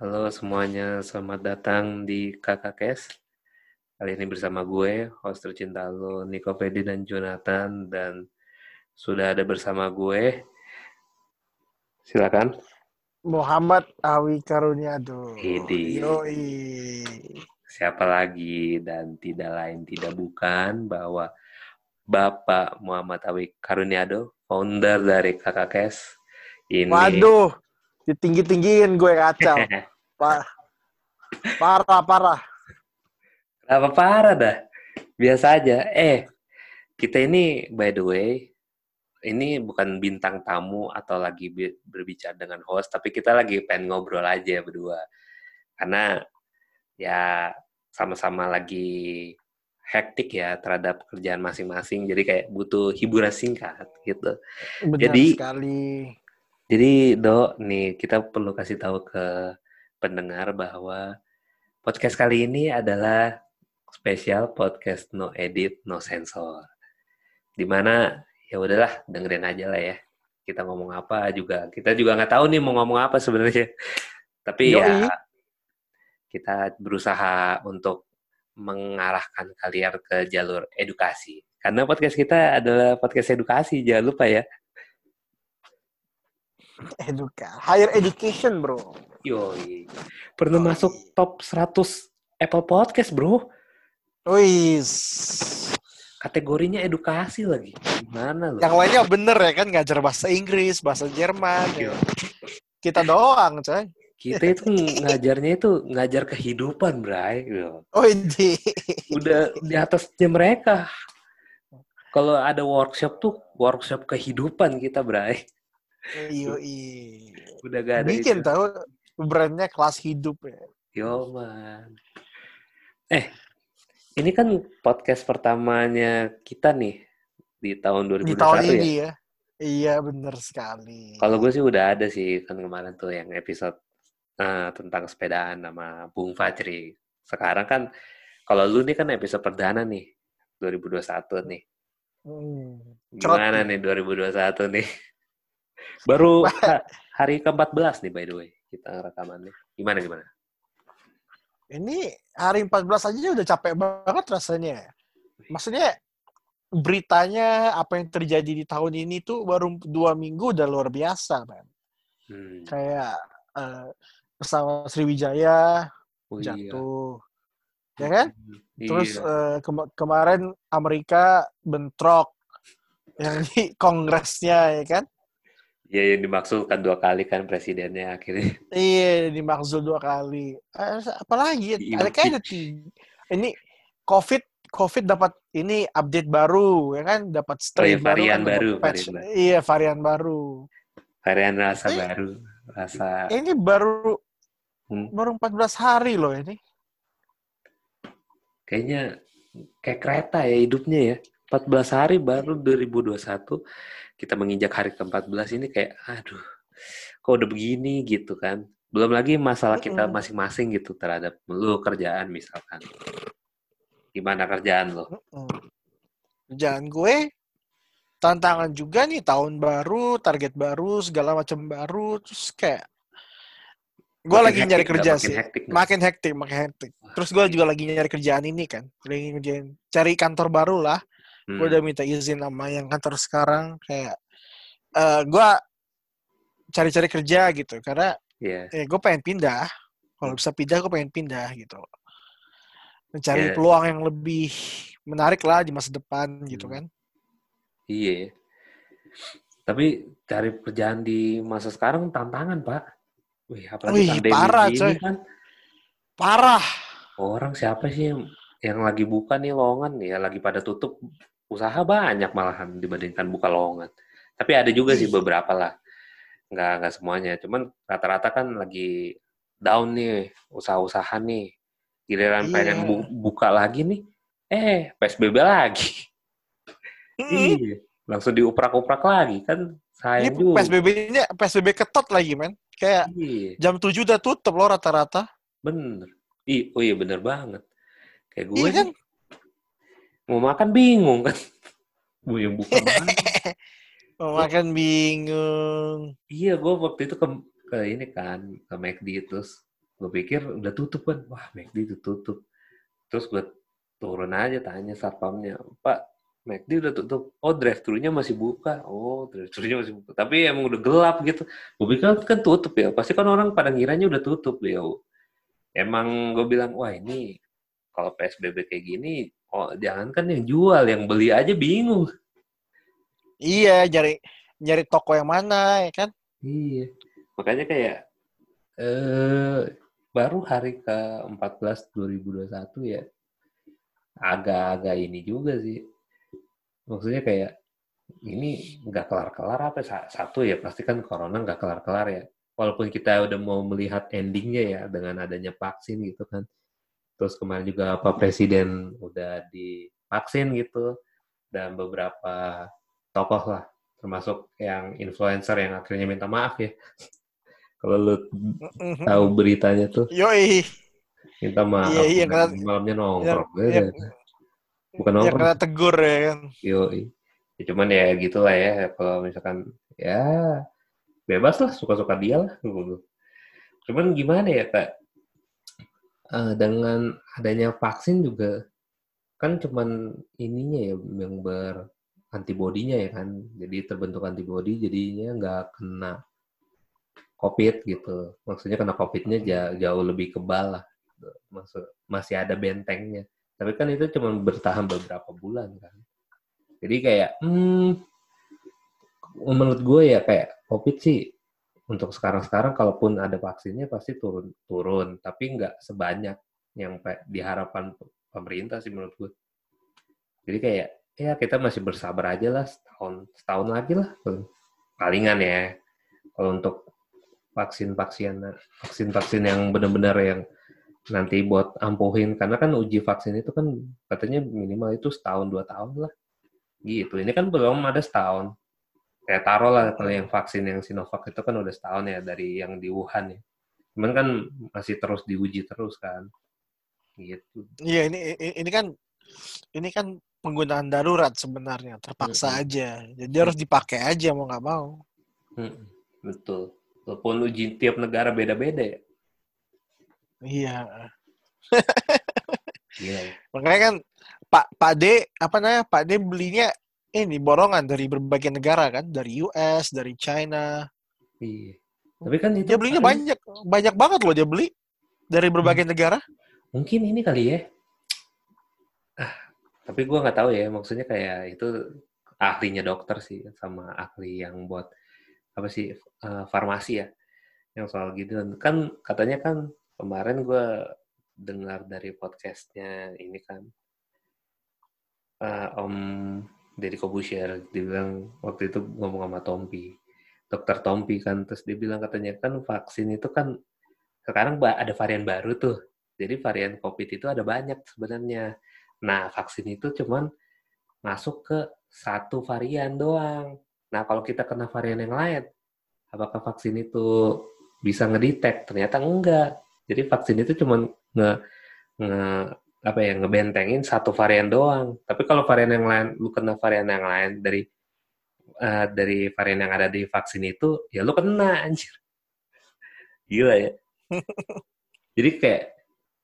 Halo semuanya, selamat datang di Kakak Kes. Kali ini bersama gue, host tercinta lo, Niko Pedi dan Jonathan. Dan sudah ada bersama gue. Silakan. Muhammad Awi Karuniado. Idi. Yoi. Siapa lagi dan tidak lain tidak bukan bahwa Bapak Muhammad Awi Karuniado, founder dari Kakak Kes. Ini Waduh, ditinggi-tinggiin gue kacau. Pa- parah, parah. Kenapa parah dah? Biasa aja. Eh, kita ini by the way, ini bukan bintang tamu atau lagi bi- berbicara dengan host, tapi kita lagi pengen ngobrol aja berdua. Karena ya sama-sama lagi hektik ya terhadap kerjaan masing-masing, jadi kayak butuh hiburan singkat gitu. Benar Jadi- sekali. Jadi, Dok, nih kita perlu kasih tahu ke pendengar bahwa podcast kali ini adalah spesial podcast no edit, no sensor. Di mana ya udahlah dengerin aja lah ya. Kita ngomong apa juga, kita juga nggak tahu nih mau ngomong apa sebenarnya. Tapi Yoi. ya kita berusaha untuk mengarahkan kalian ke jalur edukasi. Karena podcast kita adalah podcast edukasi, jangan lupa ya. Eduka. Higher education, bro. Yoi. Pernah Yoi. masuk top 100 Apple Podcast, bro. Wis. Kategorinya edukasi lagi. Gimana loh? Yang lainnya bener ya kan ngajar bahasa Inggris, bahasa Jerman. Ya. Kita doang, coy. Kita itu ngajarnya itu ngajar kehidupan, Bray. Oh, ini. Udah di atasnya mereka. Kalau ada workshop tuh workshop kehidupan kita, Bray. Yoi. Udah gak ada Bikin itu. tahu brandnya kelas hidup ya. Yo, man. Eh, ini kan podcast pertamanya kita nih di tahun 2021 Di tahun ya. ini ya. Iya, bener sekali. Kalau gue sih udah ada sih kan kemarin tuh yang episode eh, tentang sepedaan sama Bung Fajri. Sekarang kan kalau lu nih kan episode perdana nih 2021 nih. Hmm. Gimana nih 2021 nih? Baru ha- hari ke-14 nih by the way kita rekamannya. Gimana gimana? Ini hari 14 aja udah capek banget rasanya. Maksudnya beritanya apa yang terjadi di tahun ini tuh baru dua minggu udah luar biasa, man. Hmm. Kayak eh, pesawat Sriwijaya Oh, iya. jatuh, ya kan? Iya. Terus kema- kemarin Amerika bentrok yang di kongresnya, ya kan? Iya yang dimaksudkan dua kali kan presidennya akhirnya. Iya, dimaksud dua kali. Apalagi? Ada kayak ada tiga. Ini COVID, COVID dapat ini update baru, ya kan? Dapat strain Oh iya, varian kan, baru, dapat patch. varian baru. Iya, varian baru. Varian rasa Eh. baru, rasa Ini baru Hmm. baru 14 hari loh ini. kayaknya kayak kereta ya hidupnya ya. 14 hari baru 2021 kita menginjak hari ke-14 ini kayak aduh kok udah begini gitu kan. Belum lagi masalah kita masing-masing gitu terhadap lu kerjaan misalkan. Gimana kerjaan lo? Jangan gue tantangan juga nih tahun baru, target baru, segala macam baru, terus kayak gue Makin lagi nyari kerja Makin sih. hektik? Makin hektik, makin hektik. Terus gue juga lagi nyari kerjaan ini kan. Lagi ngerjain, cari kantor baru lah. Hmm. Gue udah minta izin sama yang kantor sekarang. Kayak, eh gue cari-cari kerja gitu. Karena Iya. eh, gue pengen pindah. Kalau bisa pindah, gue pengen pindah gitu. Mencari Iya. peluang yang lebih menarik lah di masa depan gitu Hmm. kan. Iya. Tapi cari kerjaan di masa sekarang tantangan, Pak. Wih, apalagi Wih, pandemi parah, gini coy. kan. Parah. Orang siapa sih yang, yang lagi buka nih lowongan ya lagi pada tutup usaha banyak malahan dibandingkan buka lowongan. Tapi ada juga sih Ih. beberapa lah. Nggak nggak semuanya. Cuman rata-rata kan lagi down nih usaha-usaha nih. Giliran Iya. pengen bu- buka lagi nih, eh PSBB lagi. Iya. Langsung diuprak-uprak lagi kan Ini sayang juga. PSBB-nya PSBB ketat lagi, men. Kayak Iya, jam 7 udah tutup loh rata-rata. bener. Ih, oh iya bener banget. Kayak gue Iya kan? nih, mau makan bingung kan. Gue yang buka mana? Mau makan bingung. Iya, gue waktu itu ke, ke ini kan, ke McD terus gue pikir udah tutup kan. Wah McD udah tutup. Terus gue turun aja tanya satpamnya pak McD udah tutup? Oh drive thru nya masih buka. Oh drive thru nya masih buka. Tapi emang udah gelap gitu. Gue pikir kan tutup ya. Pasti kan orang pada ngiranya udah tutup ya. Emang gue bilang wah ini kalau PSBB kayak gini oh jangan kan yang jual yang beli aja bingung Iya, nyari nyari toko yang mana ya kan? Iya. Makanya kayak eh baru hari ke-14 2021 ya agak-agak ini juga sih. Maksudnya kayak ini nggak kelar-kelar apa satu ya pasti kan corona nggak kelar-kelar ya. Walaupun kita udah mau melihat endingnya ya dengan adanya vaksin gitu kan. Terus kemarin juga apa presiden udah divaksin gitu. Dan beberapa tokoh lah termasuk yang influencer yang akhirnya minta maaf ya. Kalau lu tahu beritanya tuh. Yoi. Minta maaf. Iya, iya, kena, malamnya nongkrong. ya, ya, bukan nongkrong. ya kena tegur ya kan. Yoi. Ya, cuman ya gitulah ya. Kalau misalkan ya bebas lah. Suka-suka dia lah cuman gimana ya kak uh, dengan adanya vaksin juga kan cuman ininya ya yang ber antibodinya ya kan. Jadi terbentuk antibodi jadinya nggak kena covid gitu. Maksudnya kena covidnya jauh, jauh lebih kebal lah. Maksud masih ada bentengnya. Tapi kan itu cuma bertahan beberapa bulan kan. Jadi kayak hmm, menurut gue ya kayak covid sih untuk sekarang-sekarang kalaupun ada vaksinnya pasti turun turun. Tapi nggak sebanyak yang diharapkan pemerintah sih menurut gue jadi kayak ya kita masih bersabar aja lah setahun setahun lagi lah. Palingan ya kalau untuk vaksin vaksin vaksin vaksin yang benar-benar yang nanti buat ampuhin. Karena kan uji vaksin itu kan katanya minimal itu setahun dua tahun lah. Gitu. Ini kan belum ada setahun kayak taruh lah kalau yang vaksin yang Sinovac itu kan udah setahun ya dari yang di Wuhan ya. Cuman kan masih terus diuji terus kan. Gitu. Iya ini ini kan ini kan penggunaan darurat sebenarnya terpaksa hmm. aja. Jadi harus dipakai aja mau nggak mau. Hmm. betul. Walaupun uji tiap negara beda-beda ya. Iya. Yeah. makanya kan Pak Pak D apa namanya Pak D belinya ini borongan dari berbagai negara kan? Dari US dari China. Iya. Tapi kan itu dia belinya banyak banyak banget loh dia beli. Dari berbagai hmm. negara. Mungkin ini kali ya. Tapi gue nggak tahu ya, maksudnya kayak itu ahlinya dokter sih sama ahli yang buat apa sih uh, farmasi ya, yang soal gitu. Kan katanya kan kemarin gue dengar dari podcastnya ini kan uh, Om Deddy Kobusier dia bilang waktu itu ngomong sama Tompi dokter Tompi kan terus dia bilang katanya kan vaksin itu kan sekarang ada varian baru tuh jadi varian COVID itu ada banyak sebenarnya Nah, vaksin itu cuman masuk ke satu varian doang. Nah, kalau kita kena varian yang lain, apakah vaksin itu bisa ngedetect? Ternyata enggak. Jadi vaksin itu cuman nge, nge apa ya ngebentengin satu varian doang. Tapi kalau varian yang lain, lu kena varian yang lain dari uh, dari varian yang ada di vaksin itu, ya lu kena anjir. Gila ya. Jadi kayak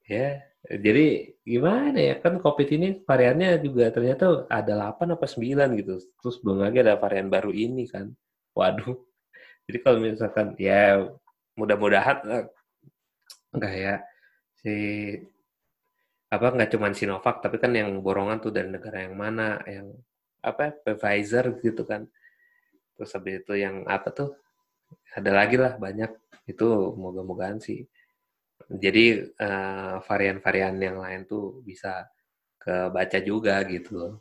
ya jadi gimana ya kan COVID ini variannya juga ternyata ada 8 apa 9 gitu. Terus belum lagi ada varian baru ini kan. Waduh. Jadi kalau misalkan ya mudah-mudahan enggak eh, ya si apa nggak cuma Sinovac tapi kan yang borongan tuh dari negara yang mana yang apa Pfizer gitu kan. Terus habis itu yang apa tuh ada lagi lah banyak itu moga-mogaan sih jadi uh, varian-varian yang lain tuh bisa kebaca juga gitu.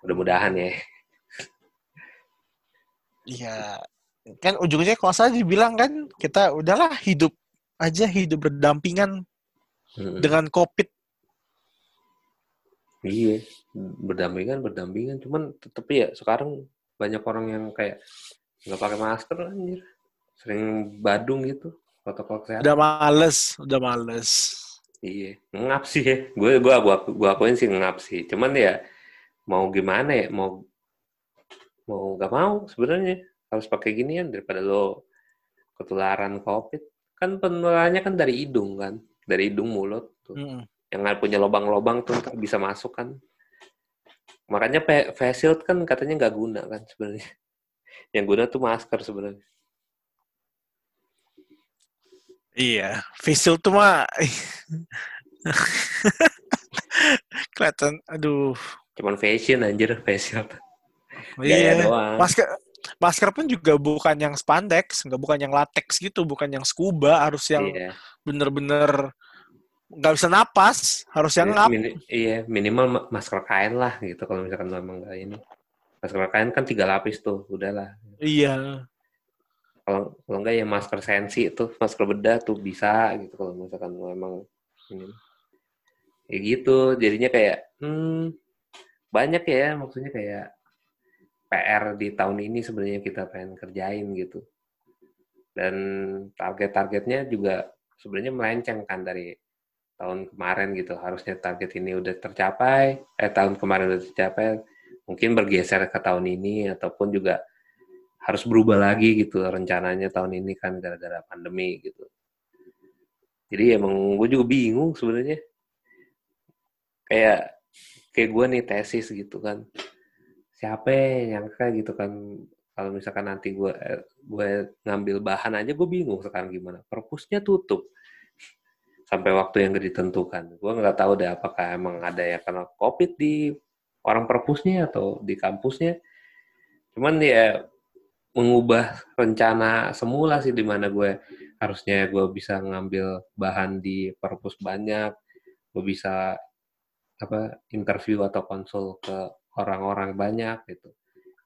Mudah-mudahan ya. Iya, kan ujungnya kalau saya dibilang kan kita udahlah hidup aja hidup berdampingan hmm. dengan COVID. Iya, berdampingan berdampingan, cuman tetep ya sekarang banyak orang yang kayak nggak pakai masker anjir, sering badung gitu protokol kesehatan. Udah males, udah males. Iya, ngap sih ya. Gue gue gua, gua akuin sih ngap sih. Cuman ya mau gimana ya, mau mau nggak mau sebenarnya harus pakai ginian daripada lo ketularan covid. kan penularannya kan dari hidung kan, dari hidung mulut tuh. Mm-mm. Yang nggak punya lubang-lubang tuh ntar bisa masuk kan. Makanya face shield kan katanya nggak guna kan sebenarnya. Yang guna tuh masker sebenarnya. Iya, facial tuh mah kelihatan. Aduh, Cuman fashion anjir face shield. Gaya iya. doang. Masker masker pun juga bukan yang spandex, nggak bukan yang latex gitu, bukan yang scuba, harus yang Iya. Bener-bener nggak bisa napas, harus yang Iya, ngap. mini- iya, minimal ma- masker kain lah gitu kalau misalkan lo emang nggak ini. Masker kain kan tiga lapis tuh, udahlah. Iya. Kalau kalau nggak ya masker sensi tuh, masker bedah tuh bisa gitu kalau misalkan lo emang ini. Ya gitu, jadinya kayak hmm, banyak ya maksudnya kayak PR di tahun ini sebenarnya kita pengen kerjain gitu. Dan target-targetnya juga sebenarnya melenceng kan dari tahun kemarin gitu. Harusnya target ini udah tercapai, eh tahun kemarin udah tercapai, mungkin bergeser ke tahun ini ataupun juga harus berubah lagi gitu rencananya tahun ini kan gara-gara pandemi gitu. Jadi emang gue juga bingung sebenarnya. Kayak kayak gue nih tesis gitu kan. Siapa yang nyangka gitu kan kalau misalkan nanti gue gue ngambil bahan aja gue bingung sekarang gimana. Perpusnya tutup sampai waktu yang ditentukan. Gue nggak tahu deh apakah emang ada yang kena covid di orang perpusnya atau di kampusnya. Cuman ya mengubah rencana semula sih di mana gue harusnya gue bisa ngambil bahan di perpus banyak, gue bisa apa interview atau konsul ke orang-orang banyak gitu.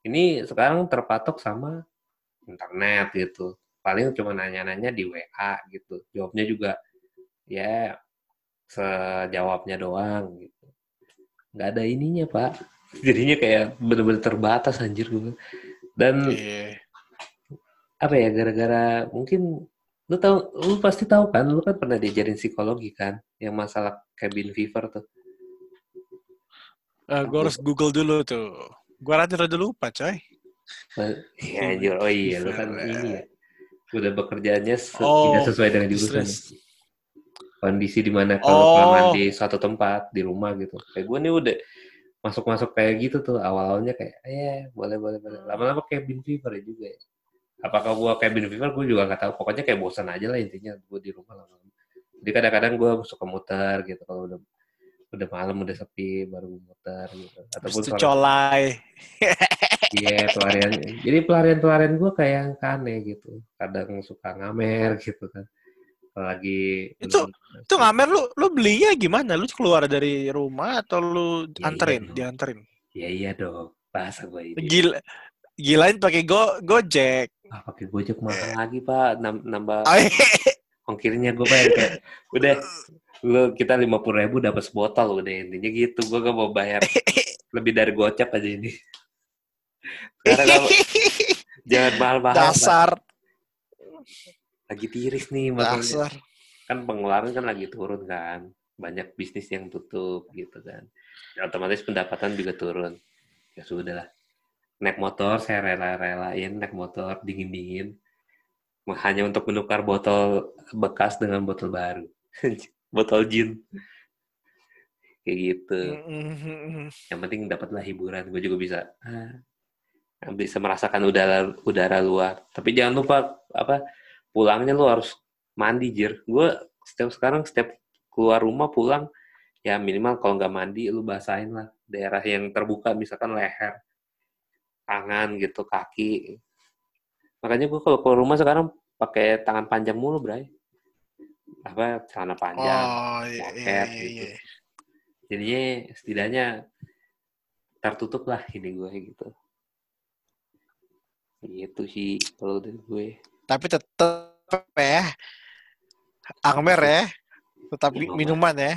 Ini sekarang terpatok sama internet gitu. Paling cuma nanya-nanya di WA gitu. Jawabnya juga ya sejawabnya doang gitu. Nggak ada ininya pak. Jadinya kayak bener-bener terbatas anjir gue. Dan Iya. apa ya gara-gara mungkin lu tahu lu pasti tahu kan lu kan pernah diajarin psikologi kan yang masalah cabin fever tuh Eh, gue harus Google dulu tuh. Gue rada-rada lupa, coy. ya anjir oh iya lu kan ini ya. Udah bekerjanya se- Oh, tidak sesuai dengan jurusan Stress. kondisi di mana kalau Oh. kelamaan di suatu tempat di rumah gitu. Kayak gue nih udah masuk-masuk kayak gitu tuh awal-awalnya kayak eh boleh boleh boleh. Lama-lama cabin fever ya juga ya. Apakah gue cabin fever? Gue juga nggak tahu. Pokoknya kayak bosan aja lah intinya gue di rumah lama-lama. Jadi kadang-kadang gue suka muter gitu kalau udah udah malam udah sepi baru muter gitu ataupun itu sore colai. Iya pelarian. Jadi pelarian pelarian gue kayak yang aneh gitu. Kadang suka ngamer gitu kan. Lagi Itu- Itu ngamer lu, lu belinya gimana? Lu keluar dari rumah atau lu Iya, anterin, iya. dianterin? Ya iya dong. Bahasa gue ini. Gila, gilain pakai go Gojek. Ah, pakai gojek mahal lagi pak. Nam- nambah ongkirnya gue bayar kayak udah lu kita lima puluh ribu dapat sebotol udah intinya gitu. Gue gak mau bayar lebih dari gocap aja ini. Sekarang kalau jangan mahal-mahal. Dasar, Lagi tiris nih makanya. dasar. kan pengeluaran kan lagi turun kan banyak bisnis yang tutup gitu kan Ya, otomatis pendapatan juga turun ya sudah lah naik motor saya rela-relain naik motor dingin-dingin hanya untuk menukar botol bekas dengan botol baru botol gin. Kayak gitu. Yang penting dapatlah hiburan gue juga bisa ah, bisa merasakan udara udara luar. Tapi jangan lupa apa pulangnya lu harus mandi jir. Gue setiap sekarang setiap keluar rumah pulang ya minimal kalau nggak mandi lu basahin lah daerah yang terbuka misalkan leher tangan gitu kaki. Makanya gue kalau keluar rumah sekarang pakai tangan panjang mulu bray apa celana panjang Oh, iya, iya, Moket iya, gitu. iya. jadinya setidaknya tertutup lah ini gue gitu gitu sih kalau dari gue Tapi tetap ya, Angmer ya, tetap Minuman. minuman ya.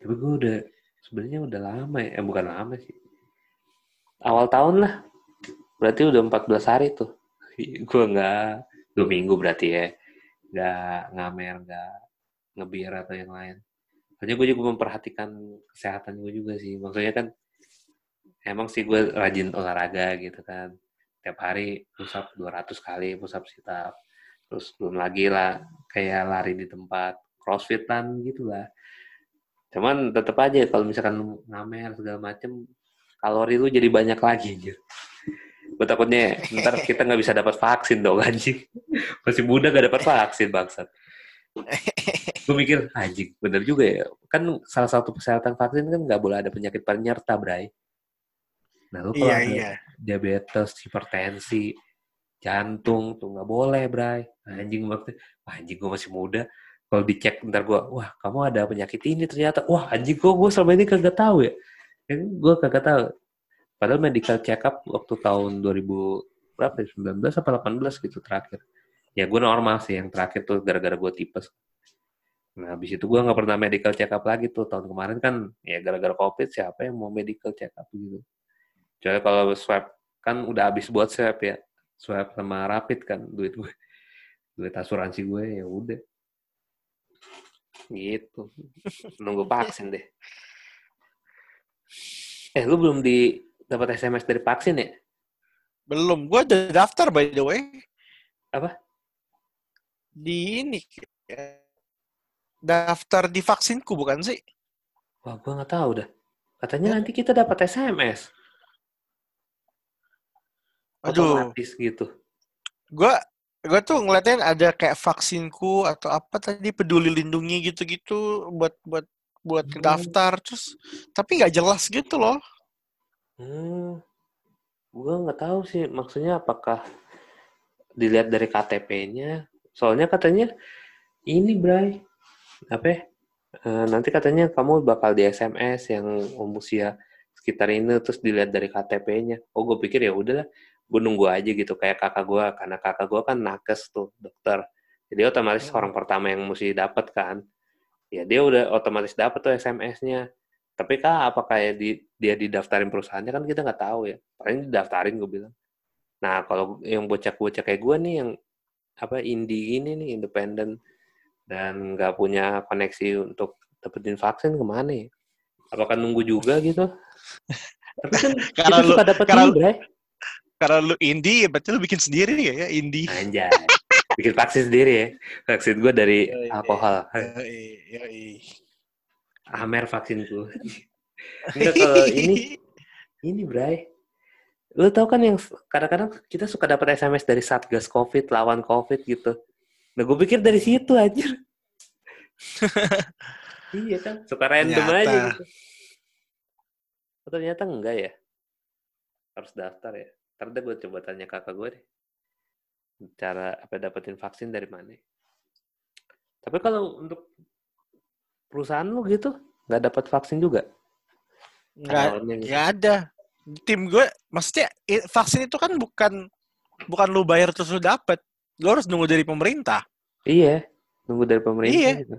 tapi gue udah sebenarnya udah lama ya eh, bukan lama sih awal tahun lah berarti udah 14 hari tuh gue nggak dua minggu berarti ya nggak ngamer nggak ngebir atau yang lain. Soalnya gue juga memperhatikan kesehatan gue juga sih. Maksudnya kan emang sih gue rajin olahraga gitu kan. Tiap hari push up 200 kali push up sit up terus belum lagi lah kayak lari di tempat crossfitan gitu lah cuman tetap aja kalau misalkan ngamer segala macem kalori lu jadi banyak lagi anjir gue takutnya ntar kita nggak bisa dapat vaksin dong anjing. Masih muda gak dapat vaksin bangsat. Gue mikir anjing bener juga ya. Kan salah satu persyaratan vaksin kan nggak boleh ada penyakit penyerta bray. Nah lu kalau Iya, ada iya. diabetes hipertensi jantung tuh nggak boleh bray. Anjing waktu anjing gue masih muda. Kalau dicek ntar gue wah kamu ada penyakit ini ternyata. Wah anjing gue gue selama ini kagak tahu ya. Kan gue kagak tahu padahal medical check up waktu tahun 2000 berapa ya? 19 apa 18 gitu terakhir. Ya gue normal sih. Yang terakhir tuh gara-gara gue tipes. Nah habis itu gue nggak pernah medical check up lagi tuh. Tahun kemarin kan ya gara-gara covid siapa yang mau medical check up gitu? Kecuali kalau swab kan udah habis buat swab ya. Swab sama rapid kan duit gue duit asuransi gue ya udah. Gitu. Nunggu vaksin deh. Eh lu belum di dapat sms dari vaksin ya Belum. Gue udah daftar by the way. Apa? Di ini. ya. Daftar di vaksinku bukan sih? wah gue nggak tahu dah katanya nanti kita dapat sms Aduh. otomatis gitu Gue gue tuh ngeliatin ada kayak vaksinku atau apa tadi peduli lindungi gitu-gitu buat buat buat Hmm. daftar terus tapi nggak jelas gitu loh. Hmm, gue nggak tahu sih maksudnya apakah dilihat dari KTP-nya. Soalnya katanya ini Bray, apa? ya, eh, nanti katanya kamu bakal di SMS yang usia sekitar ini terus dilihat dari KTP-nya. Oh, gue pikir ya udahlah, gue nunggu aja gitu kayak kakak gue karena kakak gue kan nakes tuh dokter. Jadi otomatis Hmm. orang pertama yang mesti dapat kan. Ya dia udah otomatis dapat tuh SMS-nya. Tapi kak apakah ya di, dia didaftarin perusahaannya kan kita nggak tahu ya. Paling didaftarin gue bilang. Nah kalau yang bocah-bocah kayak gue nih yang apa indie ini nih independen dan nggak punya koneksi untuk dapetin vaksin ke mana ya? Apakah nunggu juga gitu? Tapi kan Karena kita lu- suka karena. Karena lu indie, ya berarti lu bikin sendiri ya, ya indie. Anjay. Bikin vaksin sendiri ya. Vaksin gue dari alkohol. Yoi, yoi. Amer vaksinku. Enggak kalau ini ini Bray. Lu tau kan yang kadang-kadang kita suka dapat SMS dari Satgas Covid lawan Covid gitu. Nah gue pikir dari situ anjir. iya kan, suka random Ternyata. aja gitu. Oh, ternyata enggak ya. Harus daftar ya. Ntar deh gue coba tanya kakak gue deh. Cara apa dapetin vaksin dari mana. Tapi kalau untuk perusahaan lu gitu, nggak dapat vaksin juga? Nggak, gitu. nggak ada. Tim gue, maksudnya vaksin itu kan bukan bukan lu bayar terus lu dapet. Lu harus nunggu dari pemerintah. Iya, nunggu dari pemerintah Iya. gitu.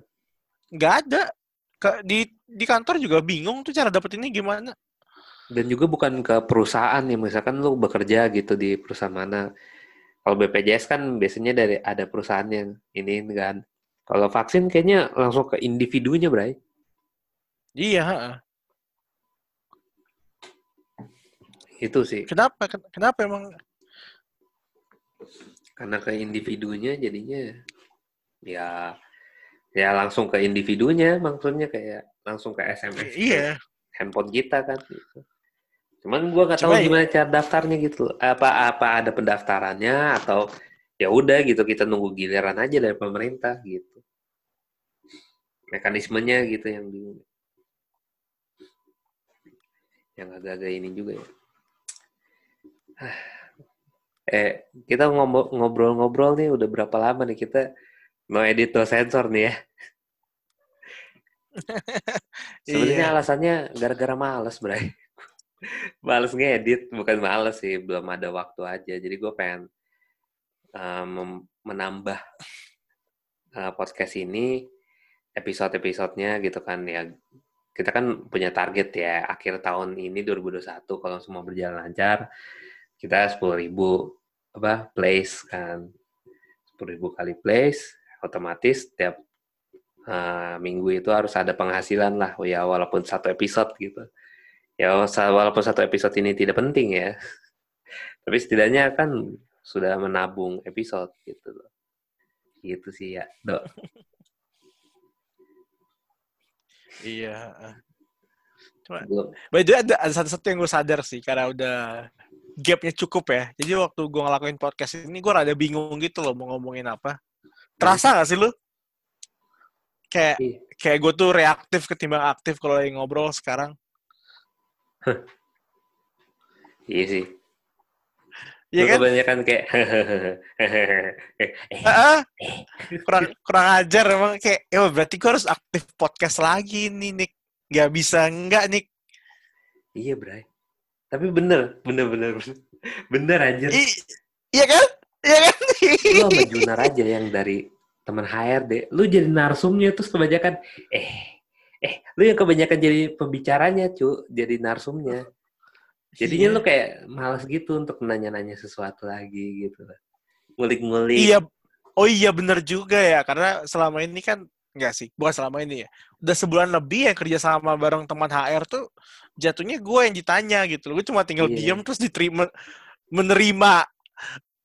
Nggak ada. Ke, di di kantor juga bingung tuh cara dapetinnya gimana. Dan juga bukan ke perusahaan ya, misalkan lu bekerja gitu di perusahaan mana. Kalau BPJS kan biasanya dari ada perusahaan yang ini kan. Kalau vaksin kayaknya langsung ke individunya, Bray. Iya. Itu sih. Kenapa? Ken- Kenapa emang? Karena ke individunya jadinya ya ya langsung ke individunya maksudnya kayak langsung ke SMS ke Iya. handphone kita kan gitu. Cuman gua nggak tahu Cuma ya- gimana cara daftarnya gitu. Apa apa ada pendaftarannya atau ya udah gitu kita nunggu giliran aja dari pemerintah gitu. Mekanismenya gitu yang bingung. Yang agak-agak ini juga ya. Eh, kita ngobrol-ngobrol nih udah berapa lama nih kita no edit no sensor nih ya. Sebenarnya Iya. alasannya gara-gara males, Bray. males ngedit, bukan males sih, belum ada waktu aja. Jadi gue pengen mem- menambah uh, podcast ini episode-episodenya gitu kan ya. Kita kan punya target ya akhir tahun ini 2021 kalau semua berjalan lancar kita 10.000 apa plays kan 10.000 kali plays otomatis tiap uh, minggu itu harus ada penghasilan lah ya walaupun satu episode gitu ya walaupun satu episode ini tidak penting ya tapi setidaknya kan sudah menabung episode gitu loh Gitu sih ya, Dok. Iya. Cuma, by the way, ada, ada satu-satu yang gue sadar sih, karena udah gapnya cukup ya. Jadi waktu gue ngelakuin podcast ini, gue rada bingung gitu loh mau ngomongin apa. Terasa gak sih lu? Kayak Iya. kayak gue tuh reaktif ketimbang aktif kalau lagi ngobrol sekarang. Iya sih. Iya kan? kebanyakan kayak kurang kurang ajar emang kayak ya berarti gue harus aktif podcast lagi nih Nick. Gak bisa enggak Nick. iya, Bray. Tapi bener, bener, bener, bener. Bener anjir. I- iya kan? Iya kan? Lu sama Junar aja yang dari teman HRD. Lu jadi narsumnya terus kebanyakan eh eh lu yang kebanyakan jadi pembicaranya, cu, jadi narsumnya. Jadinya Iya. lu kayak malas gitu untuk nanya-nanya sesuatu lagi gitu. Ngulik-ngulik. Iya. Oh iya bener juga ya karena selama ini kan enggak sih, bukan selama ini ya. Udah sebulan lebih yang kerja sama bareng teman HR tuh jatuhnya gue yang ditanya gitu. Gue cuma tinggal Iya. diam terus diterima menerima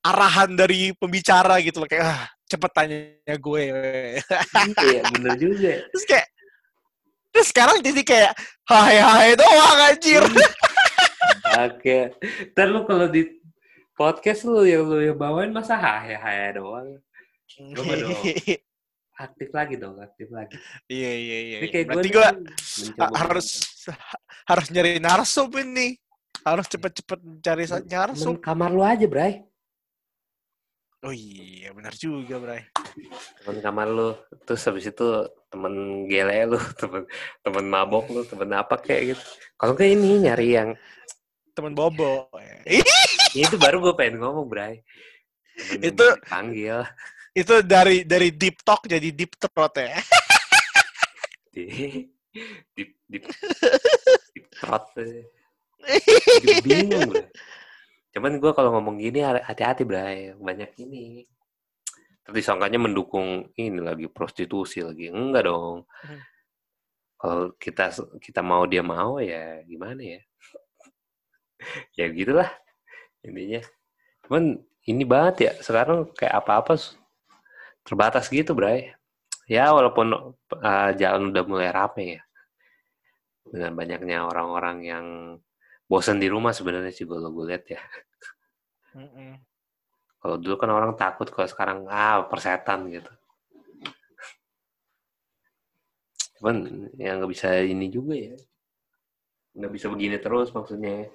arahan dari pembicara gitu loh kayak ah, cepet tanya gue. Iya, bener juga. terus kayak terus sekarang jadi kayak hai hai doang anjir. Oke. Ntar lu kalau di podcast lu yang lu yang bawain masa haya haya doang. Coba dong. Aktif lagi dong, aktif lagi. Iya iya iya. Ini kayak Berarti gue mencoba harus harus nyari narsum ini. Harus cepet-cepet cari narsum. Kamar lu aja, Bray. Oh iya, benar juga, Bray. Temen kamar lu. Terus habis itu temen gele lu, temen temen mabok lu, temen apa kayak gitu. Kalau kayak ini nyari yang Temen Bobo. Ih, itu baru gue pengen ngomong, Bray. Temen Itu- dipanggil Itu dari dari deep talk jadi deep throat ya. di di di trot. Jadi bingung gue. Cuman gue kalau ngomong gini hati-hati Bray, banyak ini. Tapi sangkanya mendukung ini lagi prostitusi lagi. Enggak dong. Hmm. Kalau kita kita mau dia mau ya gimana ya? ya gitulah intinya. Cuman ini banget ya sekarang kayak apa-apa terbatas gitu Bray. Ya walaupun uh, jalan udah mulai rame ya. Dengan banyaknya orang-orang yang bosan di rumah sebenarnya sih kalau gue lihat ya. Kalau dulu kan orang takut, kalau sekarang ah persetan gitu. Cuman ya nggak bisa ini juga ya. Nggak bisa begini terus maksudnya.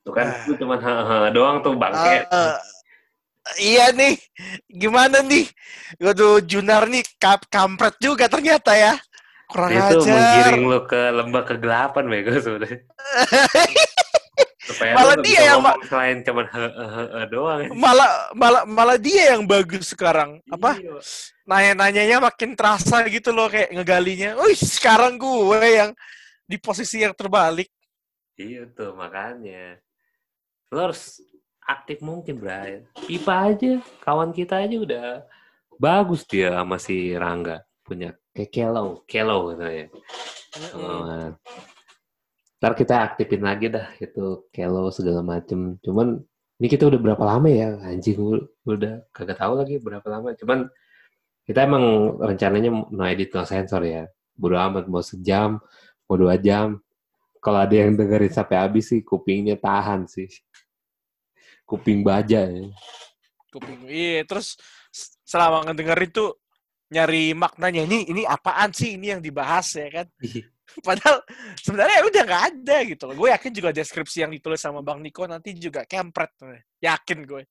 Tuh kan Ah. lu cuman hahaha doang tuh bangke. Eh, iya nih, gimana nih? Waduh, Junar nih kap kampret juga ternyata ya. Kurang Dia tuh ajar. menggiring lu ke lembah kegelapan bego sebenarnya. Supaya Malah dia bisa yang selain cuman hehehe doang. malah malah malah dia yang bagus sekarang. Apa? Iya. Nanya-nanyanya makin terasa gitu loh kayak ngegalinya. Wih, sekarang gue yang di posisi yang terbalik. Iya tuh makanya. Lo harus aktif mungkin, Bray. Pipa aja, kawan kita aja udah bagus dia sama si Rangga. Punya kayak Kelo, Kelo gitu ya. Oh, ntar kita aktifin lagi dah itu Kelo segala macem. Cuman ini kita udah berapa lama ya? Anjing udah kagak tahu lagi berapa lama. Cuman kita emang rencananya no edit no sensor ya. Bodo amat mau sejam, mau dua jam. Kalau ada yang dengerin sampai habis sih kupingnya tahan sih. Kuping baja ya. Kuping. Iya, terus selama ngedengerin tuh nyari maknanya ini ini apaan sih ini yang dibahas ya kan? Padahal sebenarnya udah nggak ada gitu loh. Gue yakin juga deskripsi yang ditulis sama Bang Niko nanti juga kempret. Yakin gue.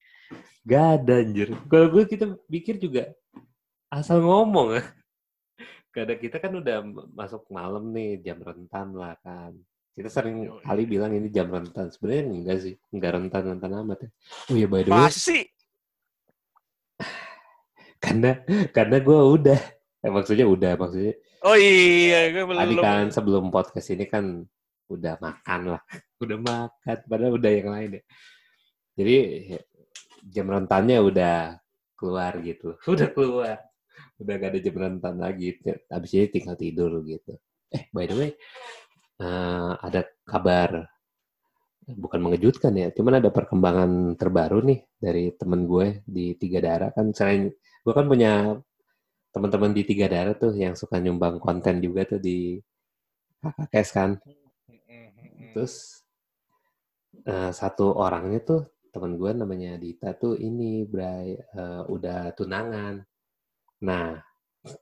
Gak ada anjir. Kalau gue kita pikir juga asal ngomong. Gak ada kita kan udah masuk malam nih jam rentan lah kan. Kita sering Yoi. kali bilang ini jam rentan. Sebenarnya enggak sih, enggak rentan-rentan amat ya. Oh iya by the way, Masa sih? karena karena gue udah, eh, maksudnya udah maksudnya Oh iya, gue belum. tadi kan sebelum podcast ini kan udah makan lah, udah makan. Padahal udah yang lain ya. Jadi ya, jam rentannya udah keluar gitu, udah keluar, udah gak ada jam rentan lagi. Habis ini tinggal tidur gitu. Eh by the way, eh, ada kabar bukan mengejutkan ya, cuman ada perkembangan terbaru nih dari temen gue di Tiga Darah kan selain gue kan punya teman-teman di Tiga Darah tuh yang suka nyumbang konten juga tuh di KKS kan. Terus uh, satu orangnya tuh temen gue namanya Dita tuh ini Bray uh, udah tunangan. Nah,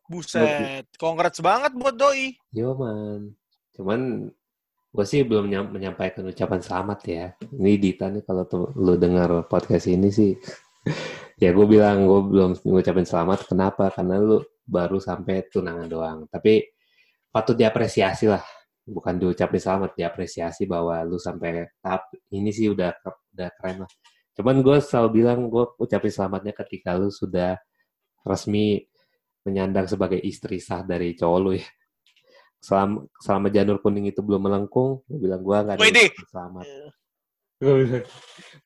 buset, congrats banget buat doi. Yo man. Cuman gue sih belum menyampaikan ucapan selamat ya. Ini Dita nih kalau lu dengar podcast ini sih ya gue bilang gue belum ngucapin selamat. Kenapa? Karena lu baru sampai tunangan doang. Tapi patut diapresiasi lah. Bukan diucapin selamat diapresiasi bahwa lu sampai tahap ini sih udah udah keren lah. Cuman gue selalu bilang gue ucapin selamatnya ketika lu sudah resmi menyandang sebagai istri sah dari cowok lu ya selama selama janur kuning itu belum melengkung gue bilang gue nggak ada selamat. Gue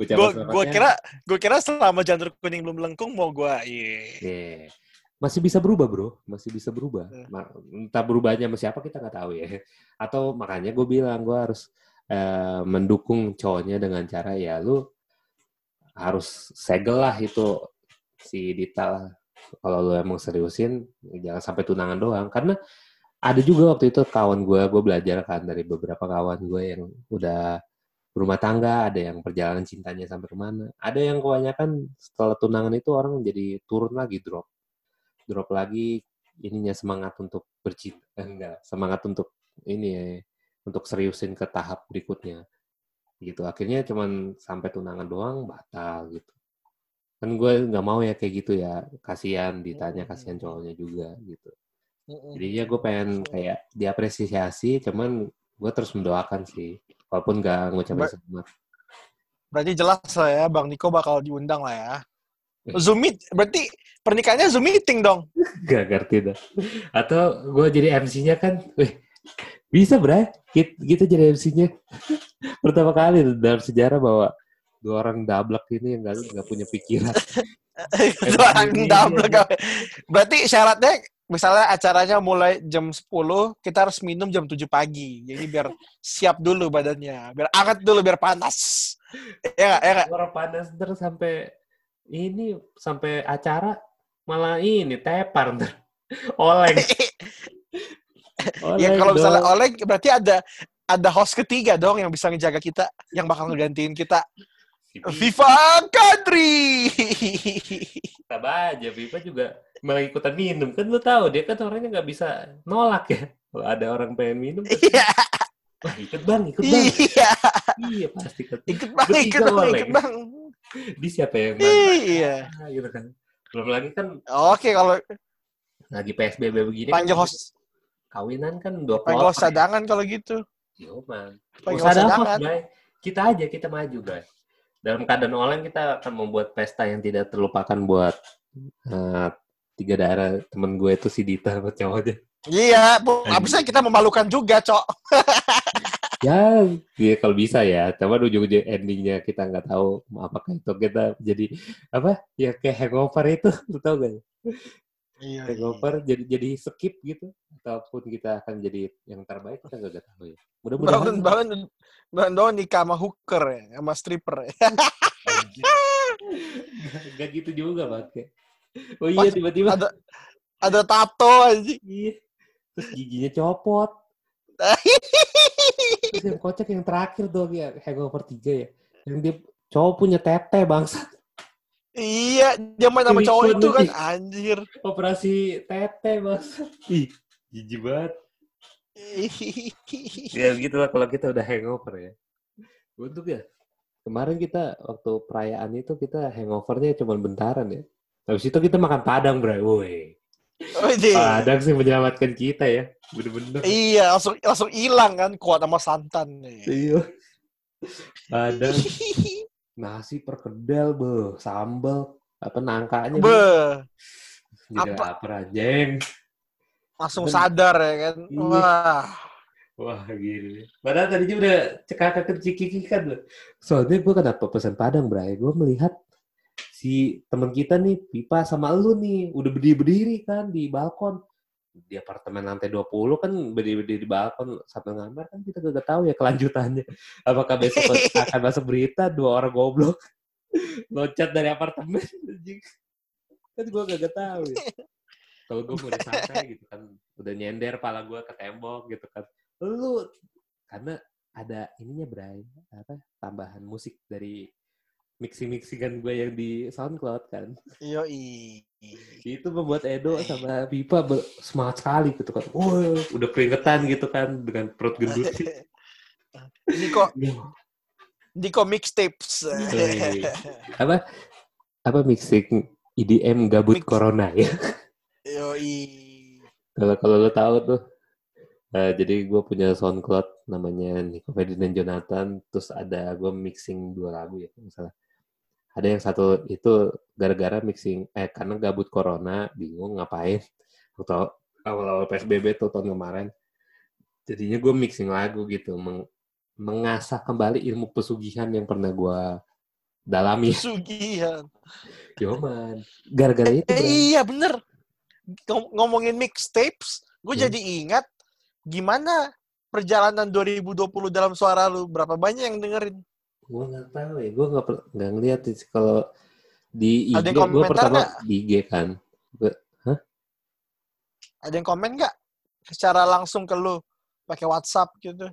gue kira gue kira selama janur kuning belum melengkung mau gue iya. Yeah. masih bisa berubah bro. Masih bisa berubah. Yeah. entah berubahnya sama siapa kita nggak tahu ya. Atau makanya gue bilang gue harus uh, mendukung cowoknya dengan cara ya lu harus segel lah itu si Dita lah. Kalau lu emang seriusin jangan sampai tunangan doang. Karena ada juga waktu itu kawan gue gue belajar kan dari beberapa kawan gue yang udah berumah tangga, ada yang perjalanan cintanya sampai ke mana. Ada yang kebanyakan setelah tunangan itu orang jadi turun lagi drop. Drop lagi ininya semangat untuk bercinta. Eh, enggak, semangat untuk ini ya, untuk seriusin ke tahap berikutnya. Gitu. Akhirnya cuman sampai tunangan doang batal gitu. Kan gue nggak mau ya kayak gitu ya. Kasihan ditanya, kasihan cowoknya juga gitu. Jadi ya gue pengen kayak diapresiasi, cuman gue terus mendoakan sih walaupun nggak ngucapin Ber selamat. Berarti jelas lah ya, Bang Niko bakal diundang lah ya. Zoom meet, berarti pernikahannya Zoom meeting dong? Gak ngerti dah. Atau gue jadi MC-nya kan, wih, bisa bray, kita, kita jadi MC-nya. Pertama kali dalam sejarah bahwa dua orang dablek ini yang nggak punya pikiran. dua orang dablek. Berarti syaratnya misalnya acaranya mulai jam 10, kita harus minum jam 7 pagi. Jadi biar siap dulu badannya, biar angkat dulu biar panas. ya gak? Ya gak? Orang panas terus sampai ini sampai acara malah ini tepar ntar. Oleng. ya kalau misalnya oleng berarti ada ada host ketiga dong yang bisa ngejaga kita, yang bakal ngegantiin kita. Viva Country. Tetap aja, Viva juga malah ikutan minum kan lu tahu dia kan orangnya nggak bisa nolak ya kalau ada orang pengen minum kan, iya Wah, ikut bang, ikut bang. Iya. Iya, pasti ikut. Ikut bang, ikut bang, ikut bang. Di siapa yang mana? Iya. Ah, gitu kan. Belum lagi kan. Oke, kalau lagi PSBB begini. Panggil kan, host. Kawinan kan dua Panggil host cadangan kalau gitu. Yo, man. Panggil host cadangan. Kita aja, kita maju, guys. Dalam keadaan online kita akan membuat pesta yang tidak terlupakan buat uh, tiga daerah temen gue itu si Dita sama cowoknya. Iya, bu, bisa kita memalukan juga, Cok. ya, ya kalau bisa ya. Tapi ujung-ujung endingnya kita nggak tahu apakah itu kita jadi apa? Ya kayak hangover itu, lu tau gak? Iya, hangover iya. jadi jadi skip gitu ataupun kita akan jadi yang terbaik kita nggak tahu ya. Mudah-mudahan bangun bangun bangun nikah sama hooker ya, sama stripper ya. gak gitu juga, pakai oh iya tiba-tiba ada ada tato aja. Iya. Terus giginya copot. Terus yang kocak yang terakhir dong ya hangover tiga ya. Yang dia cowok punya tete bangsa. Iya, dia main sama cowok itu kan anjir. Operasi tete bangsa. Ih, jijik banget. ya gitu lah kalau kita udah hangover ya. Untuk ya. Kemarin kita waktu perayaan itu kita hangovernya cuma bentaran ya. Habis itu kita makan padang, bro. Woi. Oh, padang sih menyelamatkan kita ya. Bener-bener. Iya, langsung langsung hilang kan kuat sama santan. Nih. Iya. Padang. Nasi perkedel, be. Sambal. Apa nangkanya. Be. Apa? Apa jeng. Langsung Dan, sadar ya kan. Iya. Wah. Wah, gini. Padahal tadinya udah cekak kecik kan. Soalnya gue kenapa pesan padang, Bray? Gue melihat si teman kita nih Pipa sama lu nih udah berdiri berdiri kan di balkon di apartemen lantai 20 kan berdiri di balkon sambil ngamar kan kita gak tahu ya kelanjutannya. Apakah besok akan masuk berita dua orang goblok loncat dari apartemen kan gue gak tahu ya. Kalau gue udah santai gitu kan, udah nyender pala gue ke tembok gitu kan. Lu karena ada ininya Bray, apa tambahan musik dari mixing-mixingan gue yang di SoundCloud kan. Iya, itu membuat Edo sama Pipa semangat sekali gitu kan. Oh, udah keringetan gitu kan dengan perut gendut. Ini kok di kok mixtapes. apa? Apa mixing IDM gabut Mix. corona ya? Yoi. Kalau kalau lo tahu tuh, uh, jadi gue punya SoundCloud namanya Nico Ferdinand Jonathan, terus ada gue mixing dua lagu ya misalnya ada yang satu itu gara-gara mixing eh karena gabut corona bingung ngapain. Atau awal-awal psbb tuh tahun kemarin. Jadinya gue mixing lagu gitu meng mengasah kembali ilmu pesugihan yang pernah gue dalami. Pesugihan. Yoman. Gara-gara itu eh, iya bener. Ngomongin mixtapes gue hmm. jadi ingat gimana perjalanan 2020 dalam suara lu. Berapa banyak yang dengerin gue nggak tahu ya. Gue nggak nggak ngeliat sih kalau di IG gue pertama gak? di IG kan. Gua, Hah? ada yang komen nggak? Secara langsung ke lu pakai WhatsApp gitu.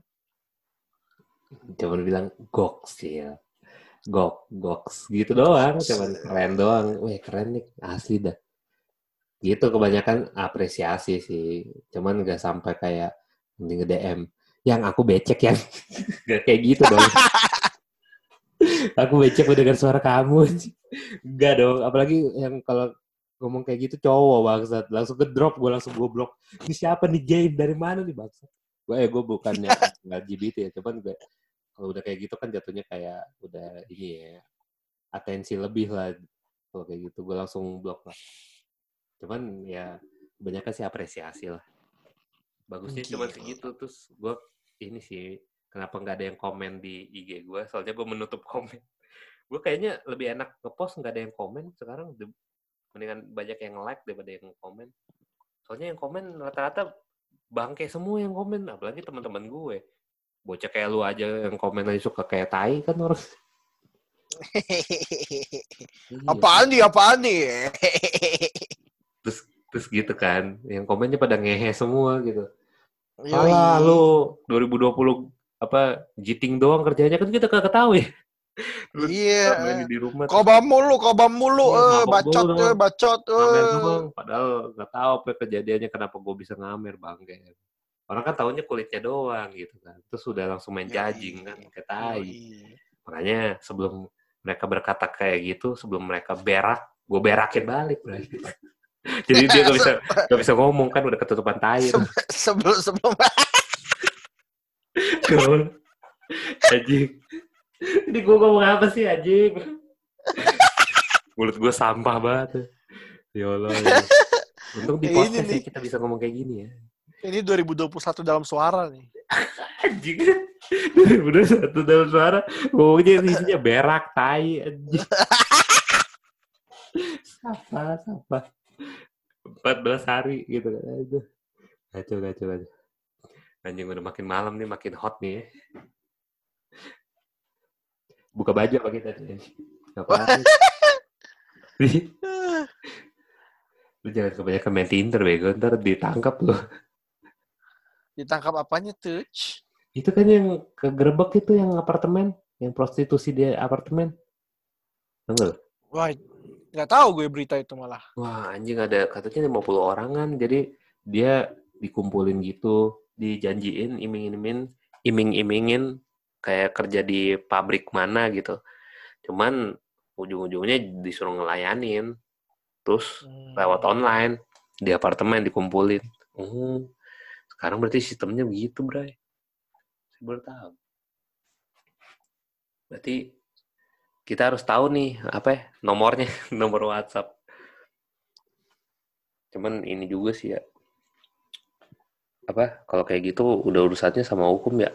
Cuman bilang goks ya. Gok goks gitu doang. Cuman keren doang. Weh keren nih. Asli dah. Gitu kebanyakan apresiasi sih. Cuman nggak sampai kayak nge DM yang aku becek yang gak kayak gitu dong aku becek mendengar suara kamu. Enggak dong, apalagi yang kalau ngomong kayak gitu cowok bangsat. Langsung ke drop, gue langsung goblok. Ini siapa nih game? Dari mana nih bangsat? Gue ya gue bukannya nggak LGBT ya, cuman gue kalau udah kayak gitu kan jatuhnya kayak udah ini ya atensi lebih lah kalau kayak gitu gue langsung blok lah. Cuman ya kebanyakan sih apresiasi lah. Bagusnya cuma segitu terus gue ini sih kenapa nggak ada yang komen di IG gue soalnya gue menutup komen. Gue kayaknya lebih enak ngepost nggak ada yang komen sekarang. Mendingan banyak yang like daripada yang komen. Soalnya yang komen rata-rata bangke semua yang komen apalagi teman-teman gue. Bocah kayak lu aja yang komen aja suka kayak tai kan orang. Apaan nih apaan nih? Terus terus gitu kan. Yang komennya pada ngehe semua gitu. Alah lu. 2020 apa jiting doang kerjanya kan kita kagak tahu ya. Iya. di rumah. Kobam mulu, kobam mulu, iya, eh, bacot, eh, bacot, eh. Padahal nggak tahu apa kejadiannya kenapa gue bisa ngamer bang kayak. Orang kan tahunya kulitnya doang gitu kan. Terus sudah langsung main jajing kan, kayak tai. Makanya sebelum mereka berkata kayak gitu, sebelum mereka berak, gue berakin balik. Jadi dia gak bisa gak bisa ngomong kan udah ketutupan tai. Sebelum sebelum Anjing. Ini gue ngomong apa sih anjing? Mulut gue sampah banget. Ya Allah. Ya. Untung di podcast sih kita bisa ngomong kayak gini ya. Ini 2021 dalam suara nih. anjing. 2021 dalam suara. Ngomongnya isinya berak, tai, anjing. Sapa, sapa. 14 hari gitu kan. Kacau, kacau, kacau. Anjing udah makin malam nih, makin hot nih ya. Buka baju apa kita? Ngapain? lu jangan kebanyakan main Tinder, bego. Ntar ditangkap lu. Ditangkap apanya, tuh? Itu kan yang kegerebek itu yang apartemen. Yang prostitusi di apartemen. Enggak? Wah, nggak tahu gue berita itu malah. Wah, anjing ada katanya 50 orangan. Jadi dia dikumpulin gitu dijanjiin iming-imingin iming-imingin kayak kerja di pabrik mana gitu. Cuman ujung-ujungnya disuruh ngelayanin terus hmm. lewat online di apartemen dikumpulin. Oh sekarang berarti sistemnya begitu bray? Saya baru tahu. Berarti kita harus tahu nih apa ya, nomornya nomor WhatsApp. Cuman ini juga sih ya apa kalau kayak gitu udah urusannya sama hukum ya.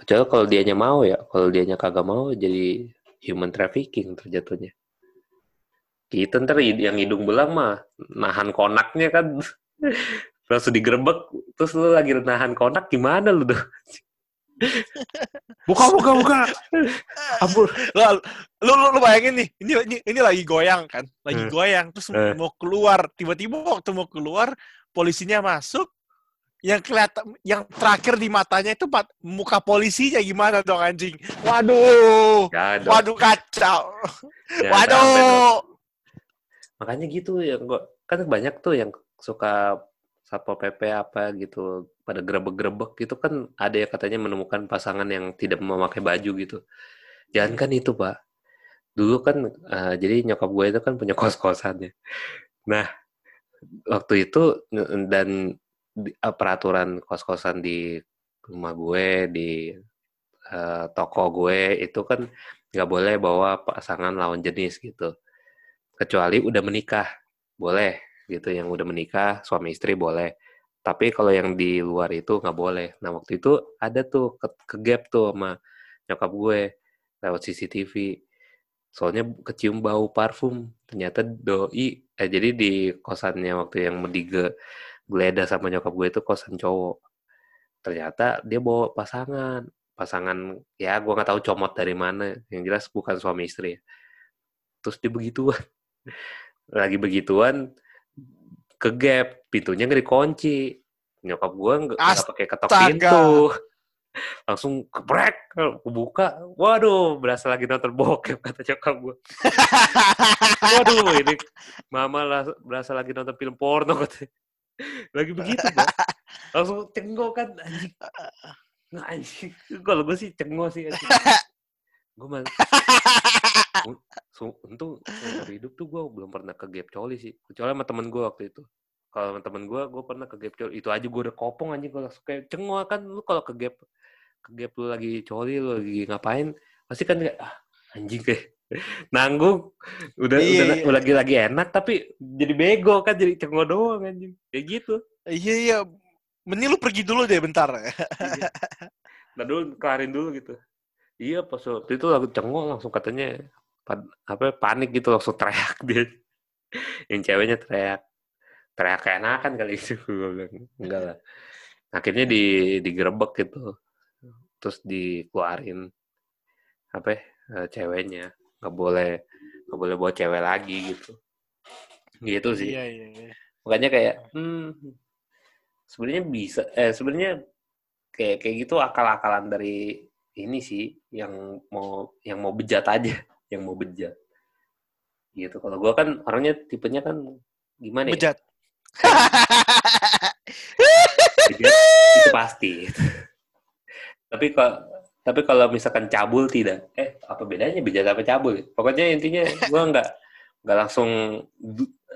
Kecuali kalau dianya mau ya kalau dianya kagak mau jadi human trafficking terjatuhnya kita ntar yang hidung belang mah nahan konaknya kan. Langsung digerebek terus lu lagi nahan konak gimana lu tuh? Buka buka buka. Ampun. Lu, lu, lu, lu bayangin nih ini ini ini lagi goyang kan lagi Hmm. goyang terus Hmm. mau keluar tiba-tiba waktu mau keluar polisinya masuk yang kelihatan yang terakhir di matanya itu pat- muka polisinya gimana dong anjing? Waduh. Gak ada. waduh kacau. Dong. waduh. makanya gitu ya gua kan banyak tuh yang suka satpol pp apa gitu pada grebek-grebek gitu kan ada yang katanya menemukan pasangan yang tidak memakai baju gitu. Jangan kan itu pak. Dulu kan eh, jadi nyokap gue itu kan punya kos-kosannya nah waktu itu dan peraturan kos-kosan di rumah gue di eh, toko gue itu kan nggak boleh bawa pasangan lawan jenis gitu. Kecuali udah menikah boleh gitu. Yang udah menikah suami istri boleh. Tapi kalau yang di luar itu nggak boleh. Nah waktu itu ada tuh ke, ke gap tuh sama nyokap gue lewat CCTV soalnya kecium bau parfum. Ternyata doi eh jadi di kosannya waktu yang mendige geledah sama nyokap gue itu kosan cowok. Ternyata dia bawa pasangan. Pasangan ya gue nggak tahu comot dari mana. Yang jelas bukan suami istri. Ya. terus dia begituan. Lagi begituan ke gap. Pintunya nggak dikunci. Nyokap gue nggak nggak pakai ketok pintu. Langsung kebrek buka waduh berasa lagi nonton bokep kata nyokap gue waduh ini mama lah berasa lagi nonton film porno katanya lagi begitu Bang. langsung cenggok kan anjing. Nggak anjing. Kalau gue sih cenggok sih anjing. gue mah Un- su- untung seumur hidup tuh gue belum pernah ke gap coli sih. Kecuali sama temen gue waktu itu. Kalau sama temen gue gue pernah ke gap coli itu aja gue udah kopong anjing. Kalau kayak cengok kan. Lu kalau ke gap ke gap lu lagi coli lu lagi ngapain pasti kan kayak ah, anjing kayak nanggung udah Iya, udah, iya. udah lagi lagi enak tapi jadi bego kan jadi cengok doang anjing kayak gitu iya iya mending lu pergi dulu deh bentar Iya. Nah dulu kelarin dulu gitu. Iya pas waktu itu lagu cengok langsung katanya pad- apa panik gitu langsung teriak dia. Yang ceweknya teriak. Teriak keenakan kali itu gue bilang. Enggak lah. Akhirnya di digerebek gitu. Terus dikeluarin apa ya, eh, ceweknya. Nggak boleh nggak boleh bawa cewek lagi gitu. Gitu sih. Iya iya iya. makanya kayak hmm, sebenarnya bisa eh sebenarnya kayak kayak gitu akal-akalan dari ini sih yang mau yang mau bejat aja yang mau bejat. Gitu. Kalau gua kan orangnya tipenya kan gimana ya? Bejat. Bejat itu pasti. Tapi kalau tapi kalau misalkan cabul tidak eh apa bedanya bejat apa cabul? Ya? pokoknya intinya gua nggak nggak langsung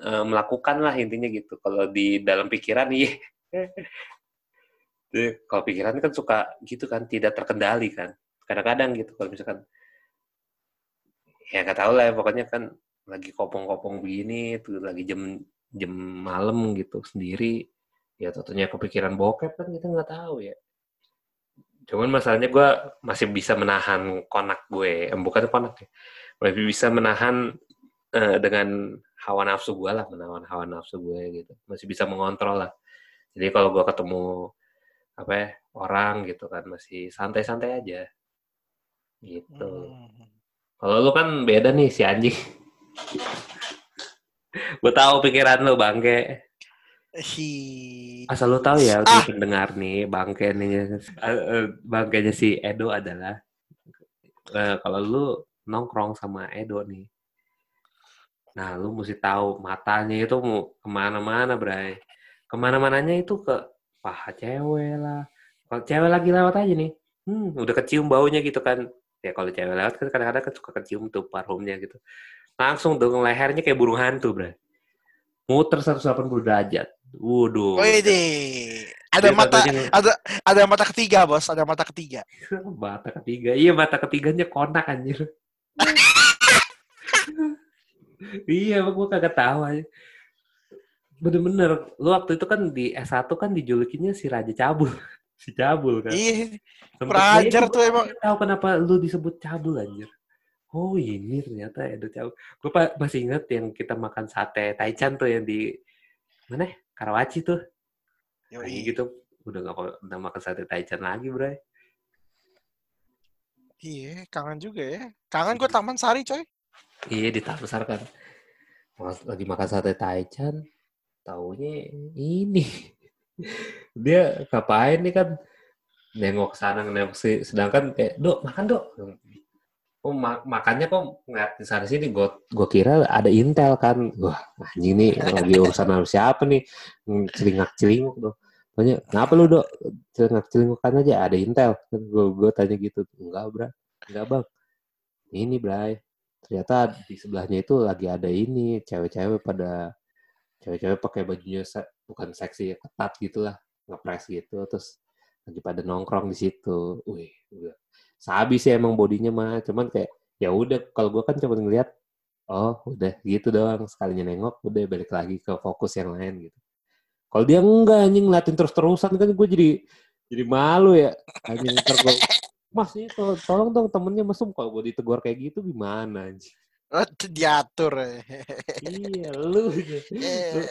eh, melakukan lah intinya gitu. Kalau di dalam pikiran iya. Jadi, kalau pikiran kan suka gitu kan tidak terkendali kan. Kadang-kadang gitu kalau misalkan ya nggak tahu lah ya, pokoknya kan lagi kopong-kopong begini tuh lagi jam jam malam gitu sendiri ya tentunya kepikiran bokep kan kita nggak tahu ya cuman masalahnya gue masih bisa menahan konak gue. Eh, bukan konak ya. Masih bisa menahan eh, dengan hawa nafsu gue lah menahan hawa nafsu gue gitu. Masih bisa mengontrol lah. Jadi kalau gue ketemu apa ya, orang gitu kan masih santai-santai aja. Gitu. Hmm. kalau lu kan beda nih si anjing. Gue tahu pikiran lu bangke Hi. Asal lu tahu ya, Ah. pendengar nih, bangke nih, eh, eh, bangkenya si Edo adalah eh, kalau lu nongkrong sama Edo nih, nah lu mesti tahu matanya itu mau ke mana-mana, Bray. Ke mana-mananya itu ke paha cewek lah. Kalau cewek lagi lewat aja nih, hmm, udah kecium baunya gitu kan. Ya kalau cewek lewat kan kadang-kadang kan suka kecium tuh parfumnya gitu. Langsung dong lehernya kayak burung hantu, Bray. Muter 180 derajat. Waduh. Wih ada Dia mata katanya- ada ada mata ketiga bos. Ada mata ketiga. Mata ketiga. Iya mata ketiganya konak anjir. Iya gue kagak tahu aja bener-bener lu waktu itu kan di S1 kan dijulukinnya si Raja Cabul. Si Cabul kan. Iya. Sempet Rajar gua tuh emang. tahu kenapa lu disebut Cabul anjir. Oh ini ternyata Edo Cabul. Gue masih inget yang kita makan sate Taichan tuh yang di mana ya? Karawaci tuh Yoi. Kayak gitu udah gak udah makan sate taichan lagi, Bray. Iya, kangen juga ya. Kangen gue Taman Sari, coy. Iya, di Taman kan. Mas- Lagi makan sate taichan, taunya ini. Dia ngapain nih kan nengok sana nengok sini sedangkan kayak dok makan dok oh ma- makannya kok ngeliat di sana sini gue gue kira ada intel kan. Wah anjing nih lagi urusan sama siapa nih? Celingak celinguk tuh tanya kenapa lu dok? Celingak celinguk kan aja ada intel. Gue gue tanya gitu. Enggak bra. Enggak bang. Ini bray. Ternyata di sebelahnya itu lagi ada ini cewek-cewek pada cewek-cewek pakai bajunya se- bukan seksi ketat gitulah ngepres gitu. Terus lagi pada nongkrong di situ. Wih. Sabi sih emang bodinya mah, cuman kayak ya udah kalau gua kan cuma ngeliat oh udah gitu doang sekalinya nengok udah balik lagi ke fokus yang lain gitu. Kalau dia enggak anjing ngeliatin terus-terusan kan gue jadi jadi malu ya. Anjing ntar gua, Mas ini tolong, tolong dong temennya mesum kalau gue ditegur kayak gitu gimana anjing. Oh, diatur. ya. iya, lu. lu Eh,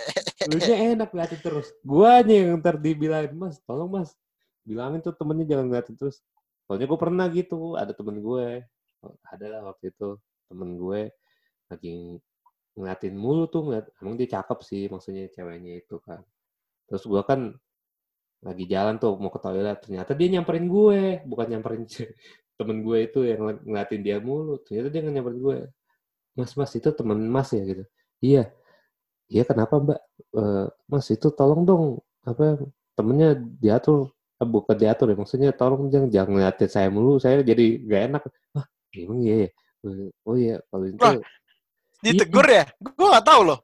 lu nya enak ngeliatin terus. Gua aja yang ntar dibilangin, Mas, tolong Mas, bilangin tuh temennya jangan ngeliatin terus. Soalnya gue pernah gitu, ada temen gue, ada lah waktu itu temen gue lagi ngeliatin mulu tuh, ngeliat, emang dia cakep sih maksudnya ceweknya itu kan. Terus gue kan lagi jalan tuh mau ke toilet, ternyata dia nyamperin gue, bukan nyamperin temen gue itu yang ngel- ngeliatin dia mulu. Ternyata dia nggak nyamperin gue. Mas, mas itu temen mas ya gitu. Iya, iya kenapa mbak? "Eh, mas itu tolong dong apa temennya diatur bukan diatur ya maksudnya tolong jangan jangan ngeliatin saya mulu saya jadi gak enak ah emang iya ya oh iya kalau itu Wah. ditegur ya? Gue gak tahu loh.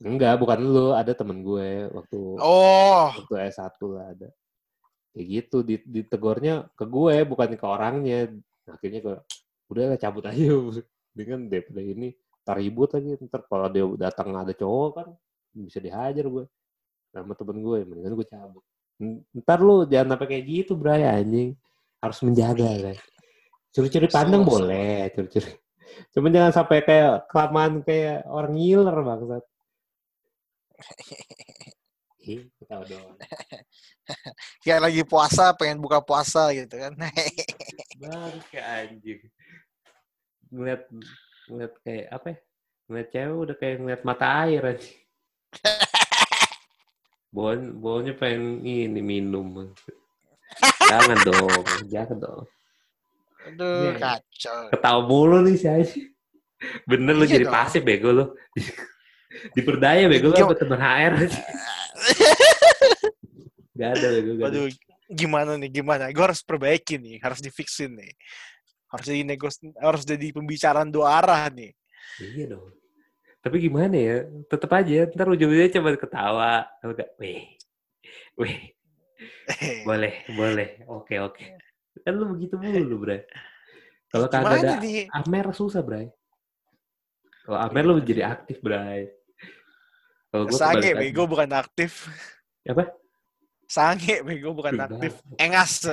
enggak bukan lu ada temen gue waktu Oh, waktu S1 lah ada kayak gitu di- ditegurnya ke gue bukan ke orangnya akhirnya gue udah lah cabut aja dengan daripada ini ntar ribut lagi ntar kalau dia datang ada cowok kan bisa dihajar gue sama temen gue mendingan gue cabut ntar lu jangan sampai kayak gitu bray anjing harus menjaga kan curi-curi pandang betul. boleh curi-curi cuman jangan sampai kayak kelamaan kayak orang ngiler bangsat Ih, ketawa doang. kayak lagi puasa, pengen buka puasa gitu kan. Bang, kayak anjing. Ngeliat, ngeliat kayak apa ya? Ngeliat cewek udah kayak ngeliat mata air aja. Bon, baunya pengen ini minum. Jangan dong, jangan dong. Aduh, Iya. kacau. Ketawa mulu nih si Aji. Bener lu Iya jadi dong. pasif bego lu. Diperdaya bego lu sama teman HR. Gak ada bego. Gak ada. Gimana nih, gimana? Gue harus perbaiki nih, harus difixin nih. Harus jadi negos, harus jadi pembicaraan dua arah nih. Iya dong. Tapi gimana ya? Tetep aja. Ntar ujung-ujungnya coba ketawa. Enggak, weh. Weh. Boleh, boleh. Oke, oke. Kan lu begitu mulu, Bray. Kalau kagak ada nih? Amer susah, Bray. Kalau Amer lu jadi aktif, Bray. Kalau gue Sange, bego bukan aktif. Apa? Sange, bego bukan aktif. Engas.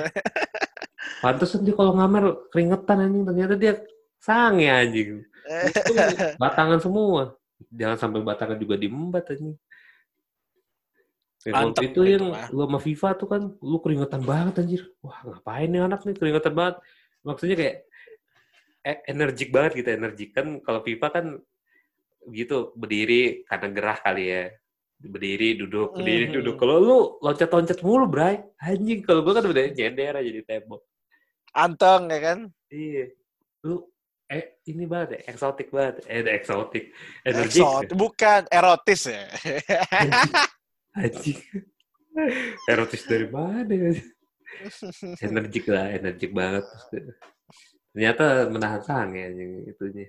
Pantesan dia kalau ngamer keringetan anjing. Ternyata dia sange anjing. Itu batangan semua. Jangan sampai batangan juga diembat waktu Mantep itu yang lu sama Viva tuh kan lu keringetan banget anjir. Wah, ngapain nih anak nih keringetan banget. Maksudnya kayak e- energik banget gitu, energik kan kalau Viva kan gitu berdiri karena gerah kali ya. Berdiri, duduk, berdiri, Mhm. duduk. Kalau lu loncat-loncat mulu, Bray. Anjing, kalau gua kan udah nyender aja di tembok. Anteng, ya kan? Iya. Lu eh ini banget ya, eksotik banget. Eh, eksotik. Energik. Exot. Bukan, erotis ya. Anjing. Erotis dari mana ya? Energik lah, energik banget. Ternyata menahan sange anjing itunya.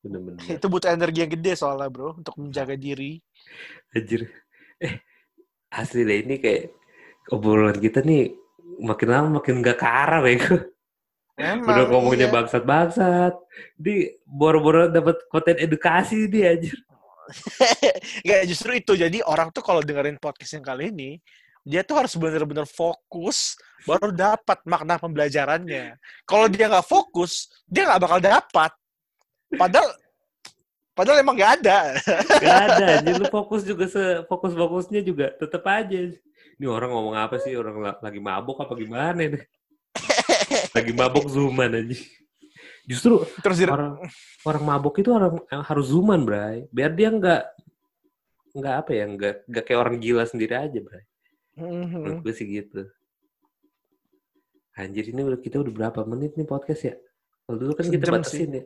Bener-bener. itu butuh energi yang gede soalnya bro, untuk menjaga diri. Anjir. Eh, asli deh ini kayak obrolan kita nih makin lama makin gak ke arah bego. Emang, Udah ngomongnya iya. bangsat-bangsat. Di boro-boro dapat konten edukasi dia anjir. Nggak, justru itu. Jadi orang tuh kalau dengerin podcast yang kali ini, dia tuh harus benar-benar fokus baru dapat makna pembelajarannya. Kalau dia nggak fokus, dia nggak bakal dapat. Padahal Padahal emang nggak ada. Gak ada, jadi lu fokus juga sefokus-fokusnya juga tetap aja. Ini orang ngomong apa sih? Orang la- lagi mabuk apa gimana nih? Lagi mabuk zooman aja. Justru Terus orang orang mabuk itu orang harus zooman, Bray. Biar dia nggak nggak apa ya, nggak nggak kayak orang gila sendiri aja, Bray. Mhm. Menurut gue sih gitu. Anjir, ini udah kita udah berapa menit nih podcast ya? Kalau dulu kan kita Sejam batasin ya.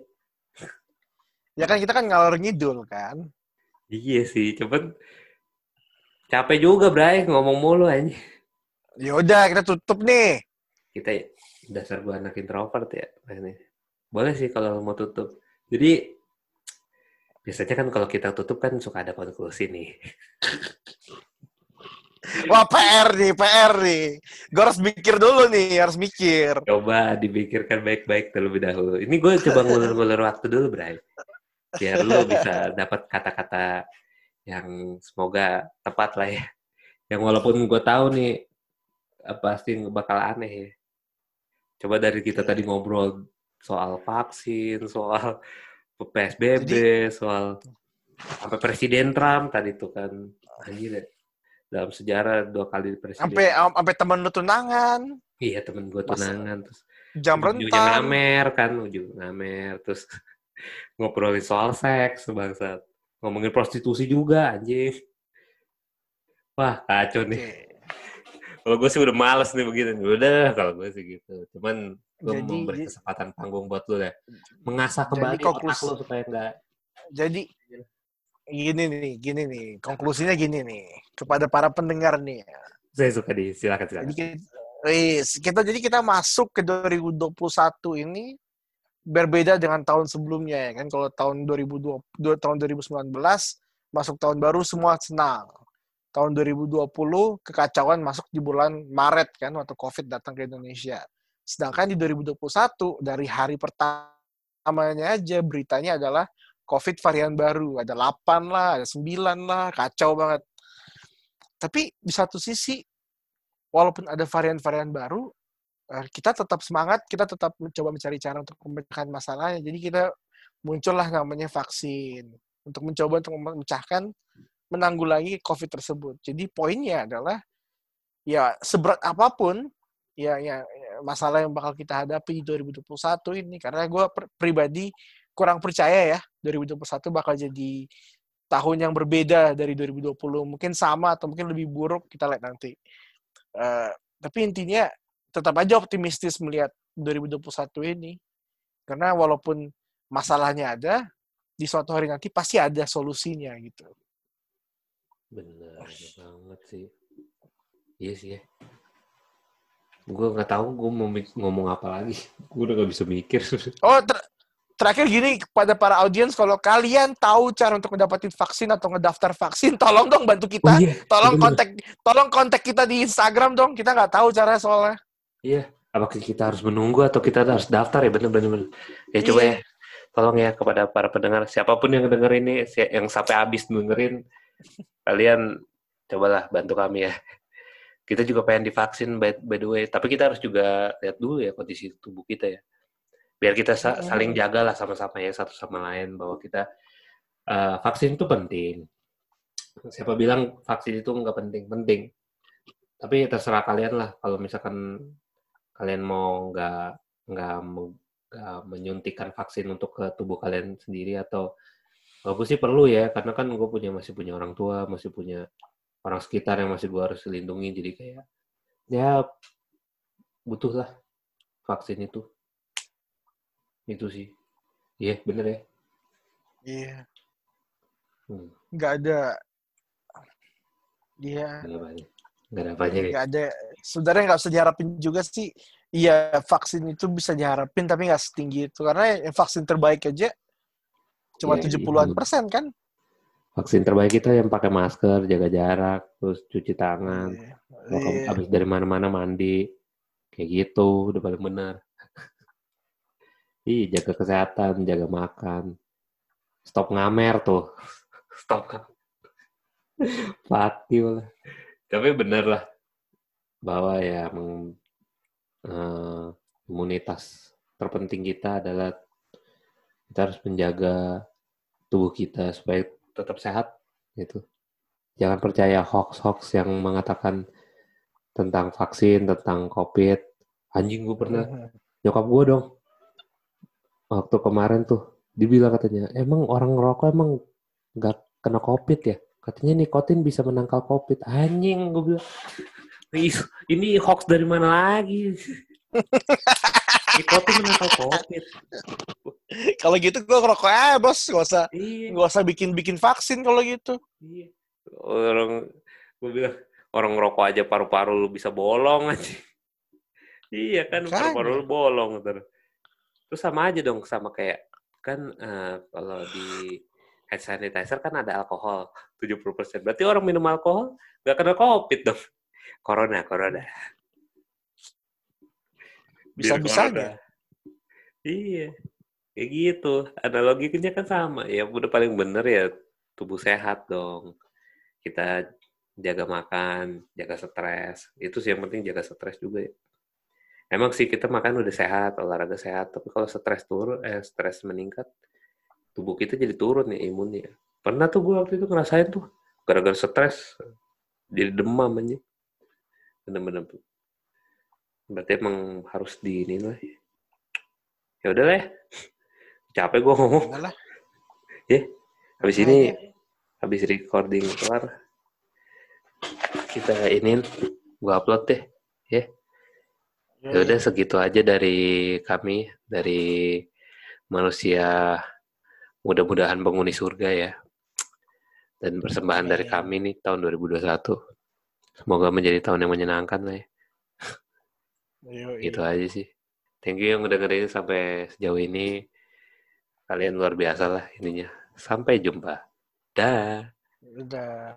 ya kan kita kan ngalor ngidul kan. Iya sih, cuman capek juga, Bray, ngomong mulu aja. Ya udah kita tutup nih. Kita dasar gue anak introvert ya. Nah, ini. Boleh sih kalau mau tutup. Jadi, biasanya kan kalau kita tutup kan suka ada konklusi nih. Wah PR nih, PR nih. Gue harus mikir dulu nih, harus mikir. Coba dipikirkan baik-baik terlebih dahulu. Ini gue coba ngulur-ngulur waktu dulu, Bray. Biar lu bisa dapat kata-kata yang semoga tepat lah ya. Yang walaupun gue tahu nih, eh, pasti bakal aneh ya. Coba dari kita tadi ngobrol soal vaksin, soal PSBB, soal sampai Presiden Trump tadi tuh kan. Anjir ya. Dalam sejarah dua kali presiden. Sampai sampai temen lu tunangan, Iya temen gue tunangan terus jam rentan. ngamer kan ujung ngamer terus ngobrolin soal seks bangsat ngomongin prostitusi juga anjing wah kacau nih Oke. Kalau gue sih udah males nih begini udah kalau gue sih gitu cuman gue Jadi- memberi kesempatan panggung buat lu ya mengasah Jadi kembali otak konklusi- lu supaya enggak Jadi gini nih, gini nih, konklusinya gini nih kepada para pendengar nih. saya suka di silakan silakan Jadi kita, wis, kita jadi kita masuk ke 2021 ini berbeda dengan tahun sebelumnya ya kan. Kalau tahun 2020 dua- tahun 2019 masuk tahun baru semua senang. Tahun 2020 kekacauan masuk di bulan Maret kan waktu Covid datang ke Indonesia. Sedangkan di 2021 dari hari pertamanya aja beritanya adalah COVID varian baru. Ada 8 lah, ada 9 lah, kacau banget. Tapi di satu sisi walaupun ada varian-varian baru, eh, kita tetap semangat, kita tetap mencoba mencari cara untuk memecahkan masalahnya. Jadi kita muncullah namanya vaksin untuk mencoba untuk memecahkan menanggulangi COVID tersebut. Jadi poinnya adalah ya seberat apa pun ya, ya ya, masalah yang bakal kita hadapi di 2021 ini. Karena gue pribadi kurang percaya ya 2021 bakal jadi tahun yang berbeda dari 2020 mungkin sama atau mungkin lebih buruk kita lihat nanti. Eh, tapi intinya tetap aja optimistis melihat 2021 ini. Karena walaupun masalahnya ada di suatu hari nanti pasti ada solusinya gitu bener banget sih. Iya sih ya. Gue nggak tahu gue mau mik- ngomong apa lagi. Gue udah gak bisa mikir. Oh ter- terakhir gini kepada para audiens kalau kalian tahu cara untuk mendapatkan vaksin atau ngedaftar vaksin tolong dong bantu kita. Iya tolong bener. kontak tolong kontak kita di Instagram dong. Kita nggak tahu cara soalnya. Iya, apakah kita harus menunggu atau kita harus daftar ya? Bener-bener. bener. Ya coba Iya. ya, tolong ya kepada para pendengar, siapa pun yang denger ini, yang sampai habis dengerin, kalian cobalah bantu kami ya. Kita juga pengen divaksin by, by the way, tapi kita harus juga lihat dulu ya kondisi tubuh kita ya. Biar kita sa- Mm-mm. saling jaga lah sama-sama ya satu sama lain bahwa kita eh, vaksin itu penting. Siapa bilang vaksin itu nggak penting? Penting. Tapi terserah kalian lah kalau misalkan kalian mau nggak nggak menyuntikkan vaksin untuk ke tubuh kalian sendiri atau gue sih perlu ya karena kan gue punya masih punya orang tua masih punya orang sekitar yang masih gue harus lindungi. Jadi kayak ya butuh lah vaksin itu. Itu sih. Iya bener ya. Iya. Hmm, nggak ada iya. Apanya nggak ada apanya deh. nggak ada sebenarnya nggak usah diharapin juga sih. Iya vaksin itu bisa diharapin tapi nggak setinggi itu. Karena yang vaksin terbaik aja cuma Iya, iya, 70-an bener. persen kan vaksin terbaik kita yang pakai masker jaga jarak terus cuci tangan. Kalau kamu Iya. habis dari mana-mana mandi, kayak gitu, udah paling benar. Ih, jaga kesehatan, jaga makan. Stop ngamer tuh. Stop. Pati lah. Tapi bener lah. Bahwa ya meng- eh, imunitas terpenting kita adalah kita harus menjaga tubuh kita supaya tetap sehat gitu. Jangan percaya hoax-hoax yang mengatakan tentang vaksin, tentang COVID. Anjing gue pernah. Nyokap gue dong. Waktu kemarin tuh dibilang katanya emang orang ngerokok emang nggak kena covid ya? Katanya nikotin bisa menangkal covid. Anjing gue bilang. "Ih, ini hoax dari mana lagi nikotin menangkal covid. Kalau gitu gue ngerokok aja bos, gak usah iya. gak usah bikin bikin vaksin kalau gitu. iya. Orang gue bilang orang ngerokok aja paru-paru lu bisa bolong aja. Iya kan paru-paru lu bolong terus terus sama aja dong sama kayak kan eh, kalau di hand sanitizer kan ada alkohol 70% berarti orang minum alkohol nggak kena covid dong. Corona corona Bisa-bisanya. iya. Kayak gitu. Analoginya kan sama. Ya udah paling bener ya tubuh sehat dong. Kita jaga makan jaga stres. Itu sih yang penting jaga stres juga ya. Emang sih kita makan udah sehat olahraga sehat. Tapi kalau stres turun eh stres meningkat tubuh kita jadi turun ya imunnya. Pernah tuh gue waktu itu ngerasain tuh gara-gara stres. Jadi demam aja bener-bener berarti emang harus di ini lah ya udah lah ya. capek gue ngomong. Udah lah. habis ini habis recording kelar kita inin gua upload deh ya. Udah segitu aja dari kami dari manusia mudah-mudahan penghuni surga ya. Dan persembahan dari kami nih tahun 2021 semoga menjadi tahun yang menyenangkan lah ya Yoi. gitu aja sih. Thank you yang udah dengerin sampai sejauh ini. Kalian luar biasa lah ininya. Sampai jumpa. Dah. Udah.